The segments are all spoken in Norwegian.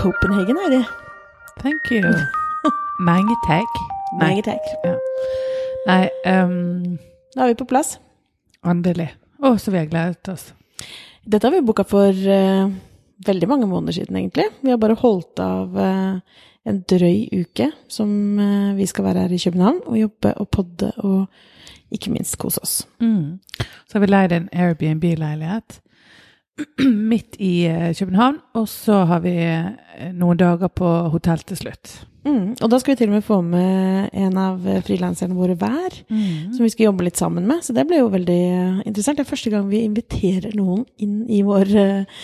Welcome er Copenhagen, Heidi. Thank you. Mange takk. Mange takk. Ja. Nei, um, Da er vi på plass. endelig. Å, så vi har gledet oss. Dette har vi booka for uh, veldig mange måneder siden, egentlig. Vi har bare holdt av uh, en drøy uke som uh, vi skal være her i København og jobbe og podde og ikke minst kose oss. Mm. Så har vi leid en Airbnb-leilighet midt i eh, København, og så har vi eh, noen dager på hotell til slutt. Mm. Og da skal vi til og med få med en av eh, frilanserne våre hver, som vi skal jobbe litt sammen med. Så det ble jo veldig interessant. Det er første gang vi inviterer noen inn i vår uh,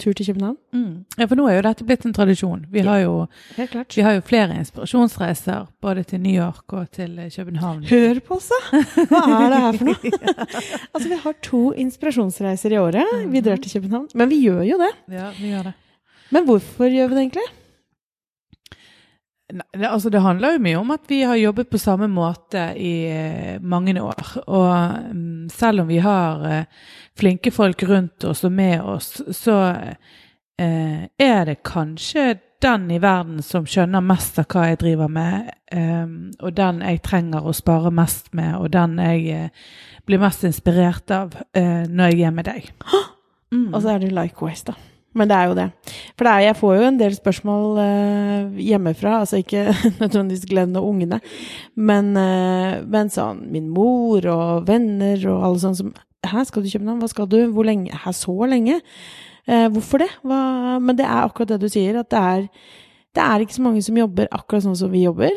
inspirasjonstur til København. Mm. Ja, for nå er jo dette blitt en tradisjon. Vi har jo, vi har jo flere inspirasjonsreiser, både til New York og til eh, København. Hør på oss, da! Hva er det her for noe? altså, vi har to inspirasjonsreiser i året. Vi drar til København. Men vi gjør jo det. Ja, vi gjør det. Men hvorfor gjør vi det egentlig? Det, altså det handler jo mye om at vi har jobbet på samme måte i eh, mange år. Og mm, selv om vi har eh, flinke folk rundt oss og med oss, så eh, er det kanskje den i verden som skjønner mest av hva jeg driver med, eh, og den jeg trenger å spare mest med, og den jeg eh, blir mest inspirert av eh, når jeg er med deg. Mm. Og så er det likewise, da. Men det er jo det. For det er, jeg får jo en del spørsmål uh, hjemmefra, altså ikke nødvendigvis Glenn og ungene, men, uh, men sånn min mor og venner og alle sånne som Hæ, skal du kjøpe noe? Hva skal du? Hvor lenge? Hæ, så lenge? Uh, hvorfor det? Hva? Men det er akkurat det du sier, at det er det er ikke så mange som jobber akkurat sånn som vi jobber.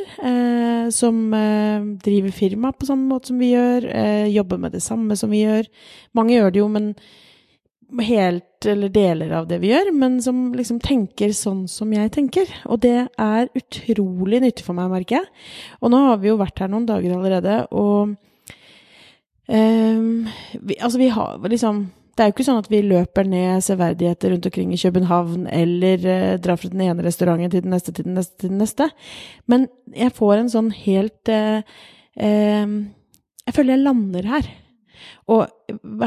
Som driver firma på samme måte som vi gjør. Jobber med det samme som vi gjør. Mange gjør det jo, men helt eller deler av det vi gjør, men som liksom tenker sånn som jeg tenker. Og det er utrolig nyttig for meg, merker jeg. Og nå har vi jo vært her noen dager allerede, og um, vi, Altså, vi har liksom det er jo ikke sånn at vi løper ned severdigheter rundt omkring i København, eller eh, drar fra den ene restauranten til den neste, til den neste, til den neste. Men jeg får en sånn helt eh, eh, Jeg føler jeg lander her. Og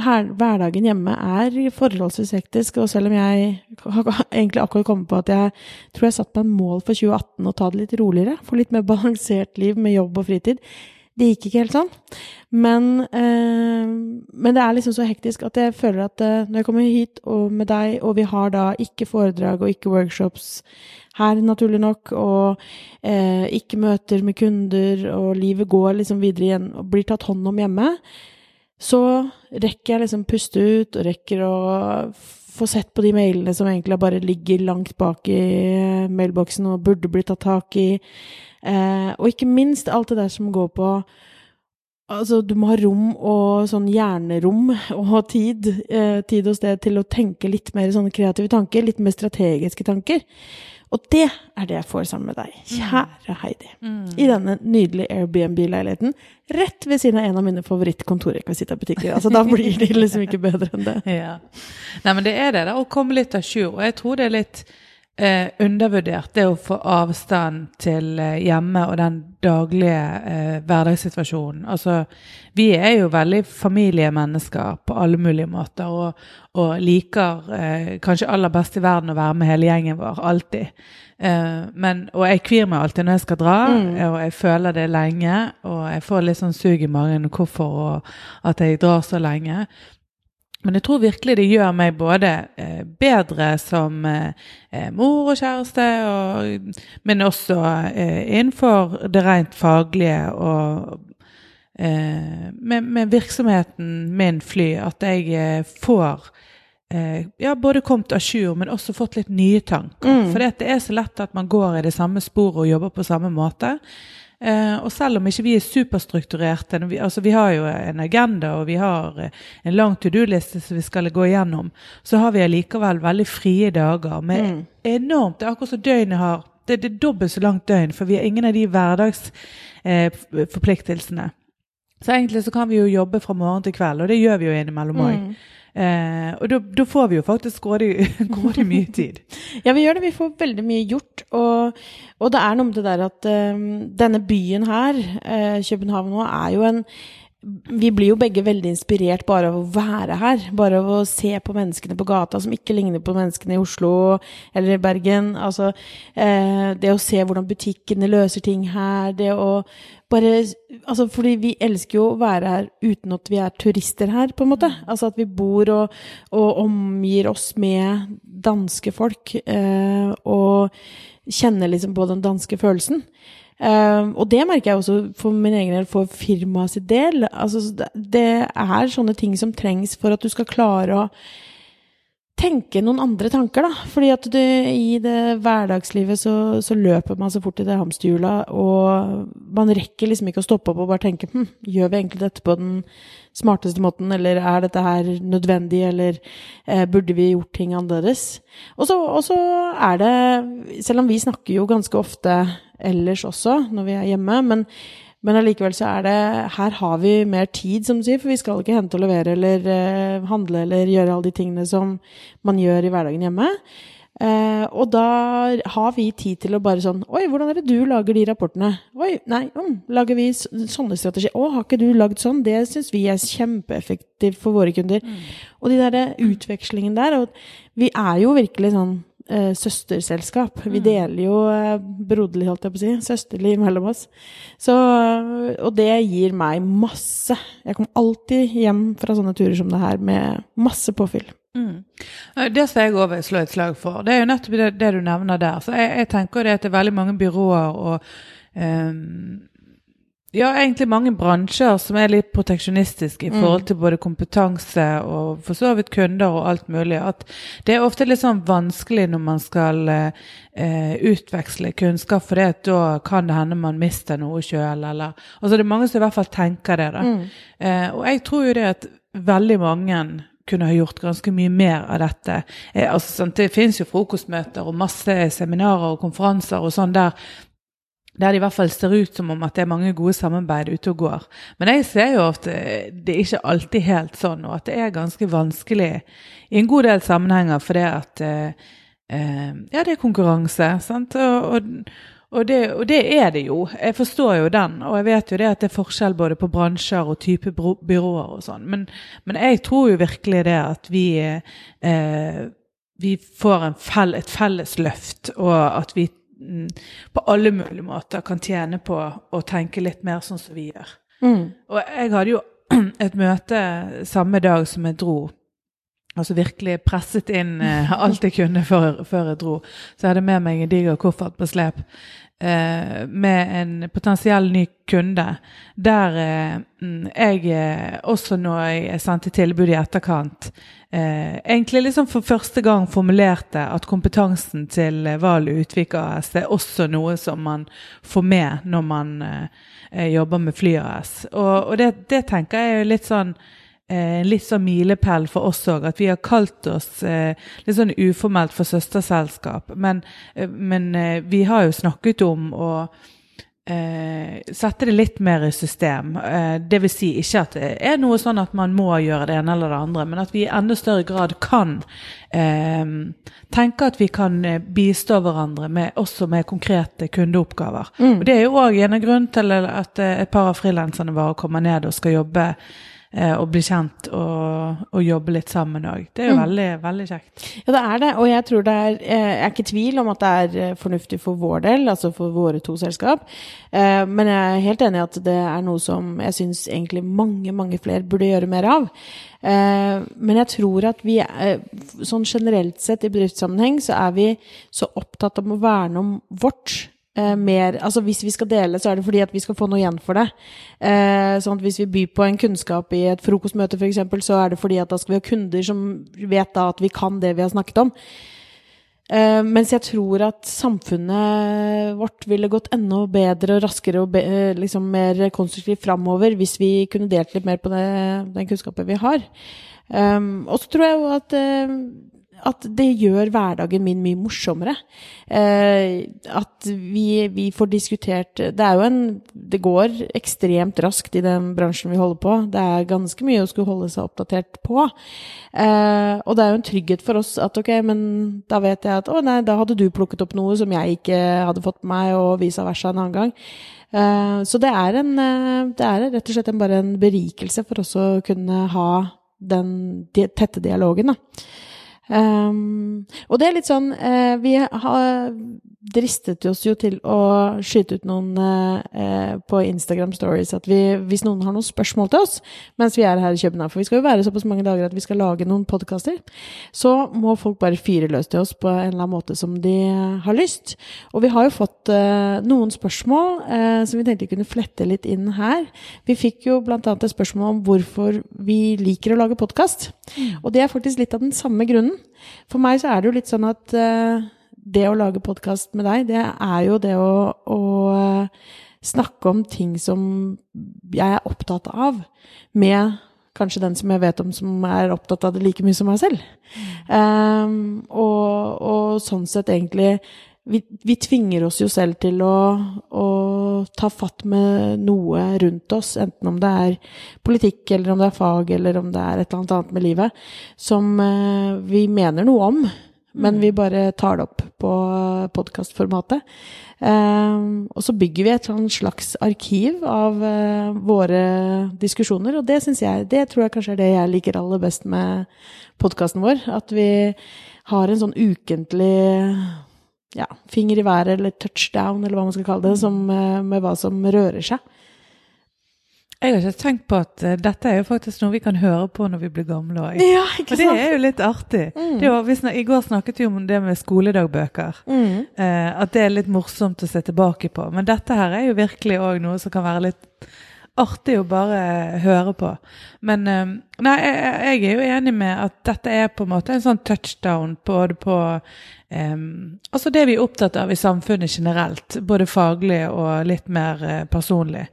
her, hverdagen hjemme er forholdsvis hektisk, og selv om jeg har egentlig akkurat kommet på at jeg tror jeg satt meg en mål for 2018 å ta det litt roligere, få litt mer balansert liv med jobb og fritid, det gikk ikke helt sånn. Men, eh, men det er liksom så hektisk at jeg føler at eh, når jeg kommer hit og med deg, og vi har da ikke foredrag og ikke workshops her, naturlig nok, og eh, ikke møter med kunder, og livet går liksom videre igjen og blir tatt hånd om hjemme, så rekker jeg liksom puste ut og rekker å få sett på de mailene som egentlig bare ligger langt bak i mailboksen og burde bli tatt tak i. Eh, og ikke minst alt det der som går på Altså, du må ha rom og sånn hjernerom og ha tid, eh, tid og sted til å tenke litt mer sånne kreative tanker, litt mer strategiske tanker. Og det er det jeg får sammen med deg, kjære Heidi. I denne nydelige Airbnb-leiligheten rett ved siden av en av mine favoritt-kontorrekvisitabutikker. Altså, da blir det liksom ikke bedre enn det. Ja. Nei, men det er det, å komme litt à jour. Og jeg tror det er litt eh, undervurdert, det å få avstand til eh, hjemme og den daglige eh, hverdagssituasjonen. Altså, vi er jo veldig familiemennesker på alle mulige måter, og, og liker eh, kanskje aller best i verden å være med hele gjengen vår, alltid. Eh, men, og jeg kvir meg alltid når jeg skal dra, og jeg føler det lenge, og jeg får litt sånn sug i magen hvorfor og at jeg drar så lenge. Men jeg tror virkelig det gjør meg både eh, bedre som eh, eh, mor og kjæreste, og, men også innenfor det rent faglige og med, med virksomheten min Fly, at jeg får ja, både kommet à jour, men også fått litt nye tanker. Mm. For det er så lett at man går i det samme sporet og jobber på samme måte. Eh, og selv om ikke vi er superstrukturerte, altså vi har jo en agenda og vi har eh, en lang to do-liste som vi skal gå igjennom, så har vi allikevel veldig frie dager med Mm. enormt Det er akkurat som døgnet har det, det er dobbelt så langt døgn, for vi har ingen av de hverdagsforpliktelsene. Så egentlig så kan vi jo jobbe fra morgen til kveld, og det gjør vi jo innimellom òg. Mm. Eh, og da, får vi jo faktisk grådig, grådig mye tid. Ja, vi gjør det. Vi får veldig mye gjort. Og, og det er noe med det der at um, denne byen her, uh, København nå, er jo en vi blir jo begge veldig inspirert bare av å være her. Bare av å se på menneskene på gata som ikke ligner på menneskene i Oslo eller i Bergen. Altså, eh, det å se hvordan butikkene løser ting her. Det å bare Altså, fordi vi elsker jo å være her uten at vi er turister her, på en måte. Altså at vi bor og, og omgir oss med danske folk. Eh, og kjenner liksom på den danske følelsen. Um, og det merker jeg også for min egen del, for firmaet sitt del. Altså, det er sånne ting som trengs for at du skal klare å tenke noen andre tanker, da. Fordi at du, i det hverdagslivet så, så, løper man så fort i det hamsterhjulet, og man rekker liksom ikke å stoppe opp og bare tenke hm, gjør vi egentlig dette på den smarteste måten, eller er dette her nødvendig, eller eh, burde vi gjort ting annerledes? Og så er det, selv om vi snakker jo ganske ofte ellers også når vi er hjemme, men men allikevel så er det Her har vi mer tid, som du sier, for vi skal ikke hente og levere eller eh, handle eller gjøre alle de tingene som man gjør i hverdagen hjemme. Uh, og da har vi tid til å bare sånn Oi, hvordan er det du lager de rapportene? Oi, nei, um, lager vi sånne strategier? Å, har ikke du lagd sånn? Det syns vi er kjempeeffektivt for våre kunder. Mm. Og de der utvekslingen der. Og vi er jo virkelig sånn eh, søsterselskap. Vi mm. deler jo eh, broderlig, holdt jeg på å si, søsterlig mellom oss. Så, og det gir meg masse. Jeg kommer alltid hjem fra sånne turer som det her med masse påfyll. Mm. Det som jeg òg vil slå et slag for, det er jo nettopp det, det du nevner der. Så jeg, jeg tenker det at det er veldig mange byråer og um, ja, egentlig mange bransjer som er litt proteksjonistiske i mm. forhold til både kompetanse og for så vidt kunder og alt mulig. At det er ofte litt sånn vanskelig når man skal eh, utveksle kunnskap, for det, da kan det hende man mister noe sjøl, eller Altså det er mange som i hvert fall tenker det, da. Mm. Eh, og jeg tror jo det at veldig mange kunne ha gjort ganske mye mer av dette. Eh, altså, sånn, det finnes jo frokostmøter og masse seminarer og konferanser og sånn der der det i hvert fall ser ut som om at det er mange gode samarbeid ute og går. Men jeg ser jo at det er ikke alltid helt sånn, og at det er ganske vanskelig i en god del sammenhenger fordi at eh, eh Ja, det er konkurranse, sant. Og, og, og, det, og, det, er det jo. Jeg forstår jo den. Og jeg vet jo det at det er forskjell både på bransjer og type byråer og sånn. Men, men, jeg tror jo virkelig det at vi eh, vi får fell, et felles løft, og at vi Mm, på alle mulige måter kan tjene på å tenke litt mer sånn som vi gjør. Mm. Og jeg hadde jo et møte samme dag som jeg dro. Altså virkelig presset inn eh, alt jeg kunne før, før, jeg dro. Så jeg hadde med meg en diger koffert på slep eh, med en potensiell ny kunde. Der eh, mm, jeg eh, også når jeg sendte tilbud i etterkant, eh, egentlig liksom for første gang formulerte at kompetansen til eh, Valu Utvik AS er også noe som man får med når man jobber med Fly AS. Og, og det, det, tenker jeg er litt sånn eh, litt sånn milepæl for oss òg, at vi har kalt oss eh, litt sånn uformelt for søsterselskap. Men, eh, men vi har jo snakket om å eh, sette det litt mer i system. Eh, Dvs. Si ikke at det er noe sånn at man må gjøre det ene eller det andre, men at vi i enda større grad kan eh, tenke at vi kan eh, bistå hverandre med, også med konkrete kundeoppgaver. Mm. Og Det er jo òg en av grunnen til at eh, et par av frilanserne våre kommer ned og skal jobbe eh, og bli kjent og, og, jobbe litt sammen òg. Det er jo mm. veldig, veldig kjekt. Ja, det er det. Og jeg tror det er eh, Jeg er ikke i tvil om at det er eh, fornuftig for vår del, altså for våre to selskap. Eh, men jeg er helt enig i at det er noe som jeg syns egentlig mange, mange flere burde gjøre mer av. Eh, men jeg tror at vi sånn generelt sett i bedriftssammenheng så er vi så opptatt om å verne om vårt eh, mer Altså hvis vi skal dele, så er det fordi at vi skal få noe igjen for det. Eh, sånn at hvis vi byr på en kunnskap i et frokostmøte f.eks., så er det fordi at da skal vi ha kunder som vet da at vi kan det vi har snakket om. Eh, mens jeg tror at samfunnet vårt ville gått enda bedre og raskere og be, liksom mer konstruktivt framover hvis vi kunne delt litt mer på det, den kunnskapen vi har. Um, og så tror jeg jo at uh, at det gjør hverdagen min mye morsommere. Eh, at vi, vi, får diskutert Det er jo en Det går ekstremt raskt i den bransjen vi holder på. Det er ganske mye å skulle holde seg oppdatert på. Eh, og det er jo en trygghet for oss at ok, men da vet jeg at å nei, da hadde du plukket opp noe som jeg ikke hadde fått med meg, og vice versa en annen gang. Eh, så det er, en, eh, det er rett og slett en, bare en berikelse for oss å kunne ha den tette dialogen, da. Um, og det er litt sånn uh, Vi har dristet oss jo til å skyte ut noen eh, på Instagram Stories at vi, hvis noen har noen spørsmål til oss mens vi er her i København, for vi skal jo være såpass mange dager at vi skal lage noen podkaster, så må folk bare fyre løs til oss på en eller annen måte som de har lyst. Og vi har jo fått eh, noen spørsmål som vi tenkte vi kunne flette litt inn her. Vi fikk jo bl.a. et spørsmål om hvorfor vi liker å lage podkast. Mm. Og det er faktisk litt av den samme grunnen. For meg så er det jo litt sånn at uh, det å lage podkast med deg, det er jo det å, å uh, snakke om ting som jeg er opptatt av, med kanskje den som jeg vet om som er opptatt av det like mye som meg selv. Um, og, og, sånn sett egentlig vi, vi, tvinger oss jo selv til å, å, ta fatt med noe rundt oss, enten om det er politikk, eller om det er fag, eller om det er et eller annet annet med livet, som uh, vi mener noe om, men vi mm. bare tar det opp på podkastformatet. Uh, og så bygger vi et slags arkiv av uh, våre diskusjoner, og det syns jeg Det tror jeg kanskje er det jeg liker aller best med podkasten vår. At vi har en sånn ukentlig ja, finger i været eller touchdown, eller hva man skal kalle det, som, eh, med hva som rører seg. Jeg har ikke tenkt på at uh, dette er jo faktisk noe vi kan høre på når vi blir gamle òg. Ja, og det er jo litt artig. Mm. Var, I går snakket vi om det med skoledagbøker. Mm. Uh, at det er litt morsomt å se tilbake på. Men dette her er jo virkelig òg noe som kan være litt artig å bare høre på. Men uh, nei, jeg, jeg, er jo enig med at dette er på en måte en sånn touchdown både på Um, altså det vi er opptatt av i samfunnet generelt, både faglig og litt mer uh, personlig.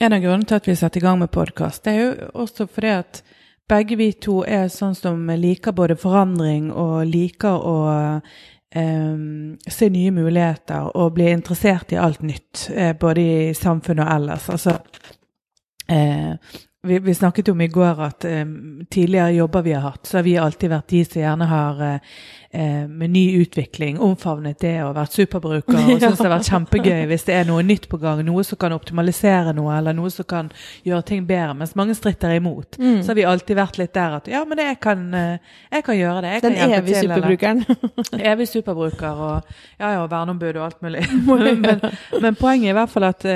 En av grunnene til at vi setter i gang med podkast, er jo også fordi at begge vi to er sånn som liker både forandring og liker å um, se nye muligheter og bli interessert i alt nytt, uh, både i samfunnet og ellers. Altså uh, vi, vi, snakket om i går at um, tidligere jobber vi har hatt, så har vi alltid vært de som gjerne har uh, med ny utvikling omfavnet det og vært superbruker og syns det har vært kjempegøy hvis det er noe nytt på gang, noe som kan optimalisere noe, eller noe som kan gjøre ting bedre. Mens mange stritter imot. Mm. Så har vi alltid vært litt der at ja, men jeg kan, jeg kan gjøre det. Den evige superbrukeren. evig superbruker og ja, ja, verneombud og alt mulig. men, men, poenget er i hvert fall at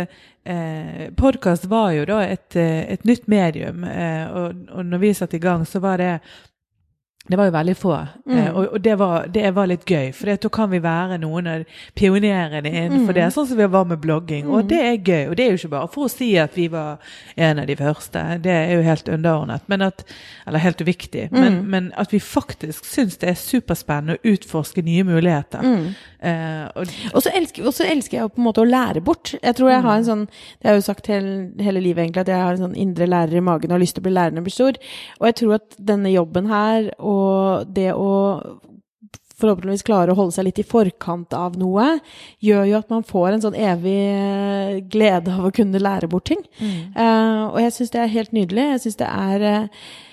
Eh, Podkast var jo da et, eh, et nytt medium, eh, og, og når vi satte i gang, så var det det var jo veldig få, mm. eh, og, og det, var, det, var, litt gøy. For da kan vi være noen av pionerene innenfor mm. det, sånn som vi var med blogging. Mm. Og det er gøy. Og det er jo ikke bare for å si at vi var en av de første. Det er jo helt underordnet. Men at, eller helt uviktig. Men, mm. men at vi faktisk syns det er superspennende å utforske nye muligheter. Mm. Eh, og, og, så elsker, og, så elsker, jeg på en måte å lære bort. Jeg tror jeg har en mm. sånn Det har jeg jo sagt hele, hele livet, egentlig, at jeg har en sånn indre lærer i magen og har lyst til å bli lærer når jeg blir stor. Og jeg tror at denne jobben her og og det å forhåpentligvis klare å holde seg litt i forkant av noe, gjør jo at man får en sånn evig glede av å kunne lære bort ting. Mm. Uh, og jeg syns det er helt nydelig. Jeg syns det er uh, Eh,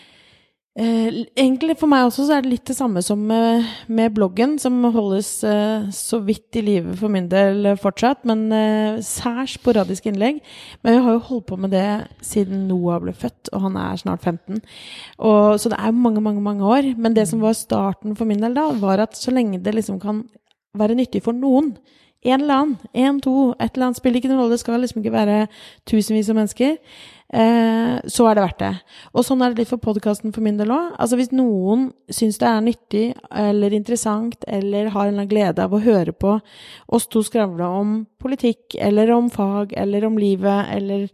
egentlig for meg også så er det litt det samme som med, med bloggen, som holdes eh, så vidt i live for min del fortsatt. Men eh, særs sporadiske innlegg. Men vi har jo holdt på med det siden Noah ble født, og han er snart 15. Og, så det er mange, mange, mange år. Men det som var starten for min del da, var at så lenge det liksom kan være nyttig for noen, en eller annen, en, to, et eller annet spiller ikke noen rolle. Det skal liksom ikke være tusenvis av mennesker. Eh, så er det verdt det. Og sånn er det litt for podkasten for min del òg. Altså hvis noen syns det er nyttig eller interessant eller har en glede av å høre på oss to skravle om politikk eller om fag eller om livet eller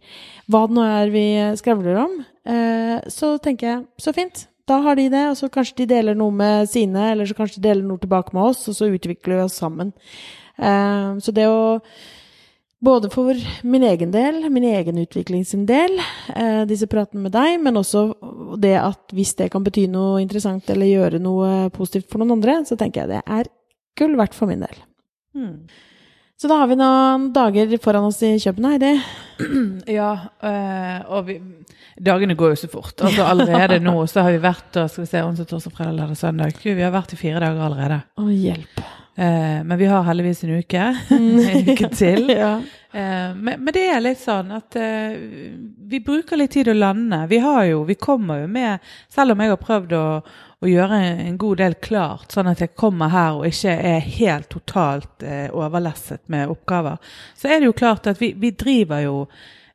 hva det nå er vi skravler om, eh, så tenker jeg så fint. Da har de det, og så kanskje de deler noe med sine, eller så kanskje de deler noe tilbake med oss, og så utvikler vi oss sammen. Eh, så det å Både for min egen del, min egen utvikling sin del, eh, disse pratene med deg, men også det at hvis det kan bety noe interessant eller gjøre noe positivt for noen andre, så tenker jeg det er gull verdt for min del. Hmm. Så da har vi noen dager foran oss i København, Heidi. Ja, øh, og vi, dagene går jo så fort. Altså Allerede nå så har vi vært og skal vi se, onsdag, torsdag, fredag, lørdag, søndag. Gud, vi har vært i fire dager allerede. Å, hjelp. Eh, men vi har heldigvis en uke. en uke til. ja. Eh, men, men det er litt sånn at eh, vi bruker litt tid å lande. Vi har jo, vi kommer jo med Selv om jeg har prøvd å, å gjøre en god del klart, sånn at jeg kommer her og ikke er helt totalt overlesset med oppgaver, så er det jo klart at vi, vi driver jo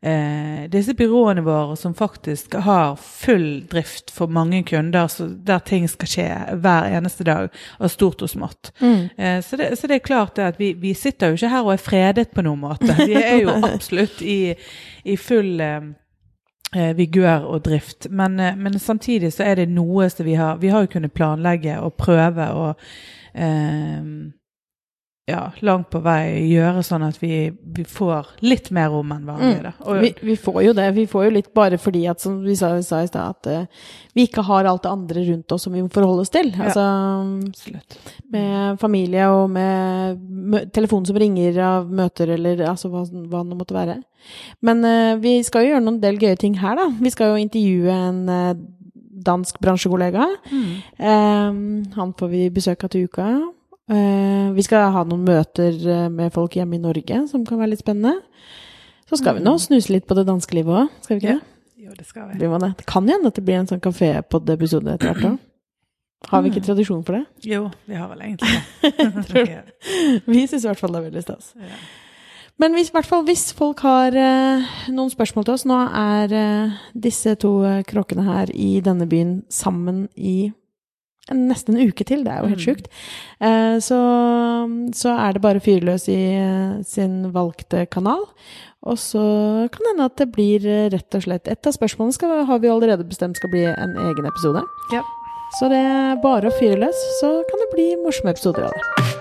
eh, disse byråene våre som faktisk har full drift for mange kunder, så der ting skal skje hver eneste dag, av stort og smått. Mm. Eh, så, det, så det er klart at vi, vi sitter jo ikke her og er fredet på noen måte. Vi er jo absolutt i, i full eh, eh, vigør og drift. Men, eh, men samtidig så er det noe som vi har Vi har jo kunnet planlegge og prøve og eh, ja, langt på vei gjøre sånn at vi, vi får litt mer rom enn vanlig. Da. Og, Vi, vi får jo det. Vi får jo litt bare fordi at, som vi sa, sa i stad, at uh, vi ikke har alt det andre rundt oss som vi må forholde oss til. Ja. Altså absolutt. med familie og med mø telefon som ringer av møter eller altså hva, hva det måtte være. Men uh, vi skal jo gjøre noen del gøye ting her, da. Vi skal jo intervjue en uh, dansk bransjekollega. Mm. Um, han får vi besøk av til uka. Eh, vi skal ha noen møter eh, med folk hjemme i Norge som kan være litt spennende. Så skal vi nå snuse litt på det danske livet òg, skal vi ikke Ja. det? Jo, det skal vi. Det? Det kan hende at det blir en sånn kafépod-episode etter hvert òg. Har vi ikke Mm. tradisjon for det? Jo, vi har vel egentlig det. Vi syns i hvert fall det er veldig stas. Ja. Men hvis, fall hvis folk har eh, noen spørsmål til oss Nå er eh, disse to eh, kråkene her i denne byen sammen i nesten en uke til. Det er jo helt Mm. sjukt. Eh, så, så er det bare å fyre løs i eh, sin valgte kanal. Og så kan det hende at det blir eh, rett og slett Et av spørsmålene skal, har vi allerede bestemt skal bli en egen episode. Ja. Så det er bare å fyre løs, så kan det bli morsomme episoder av det.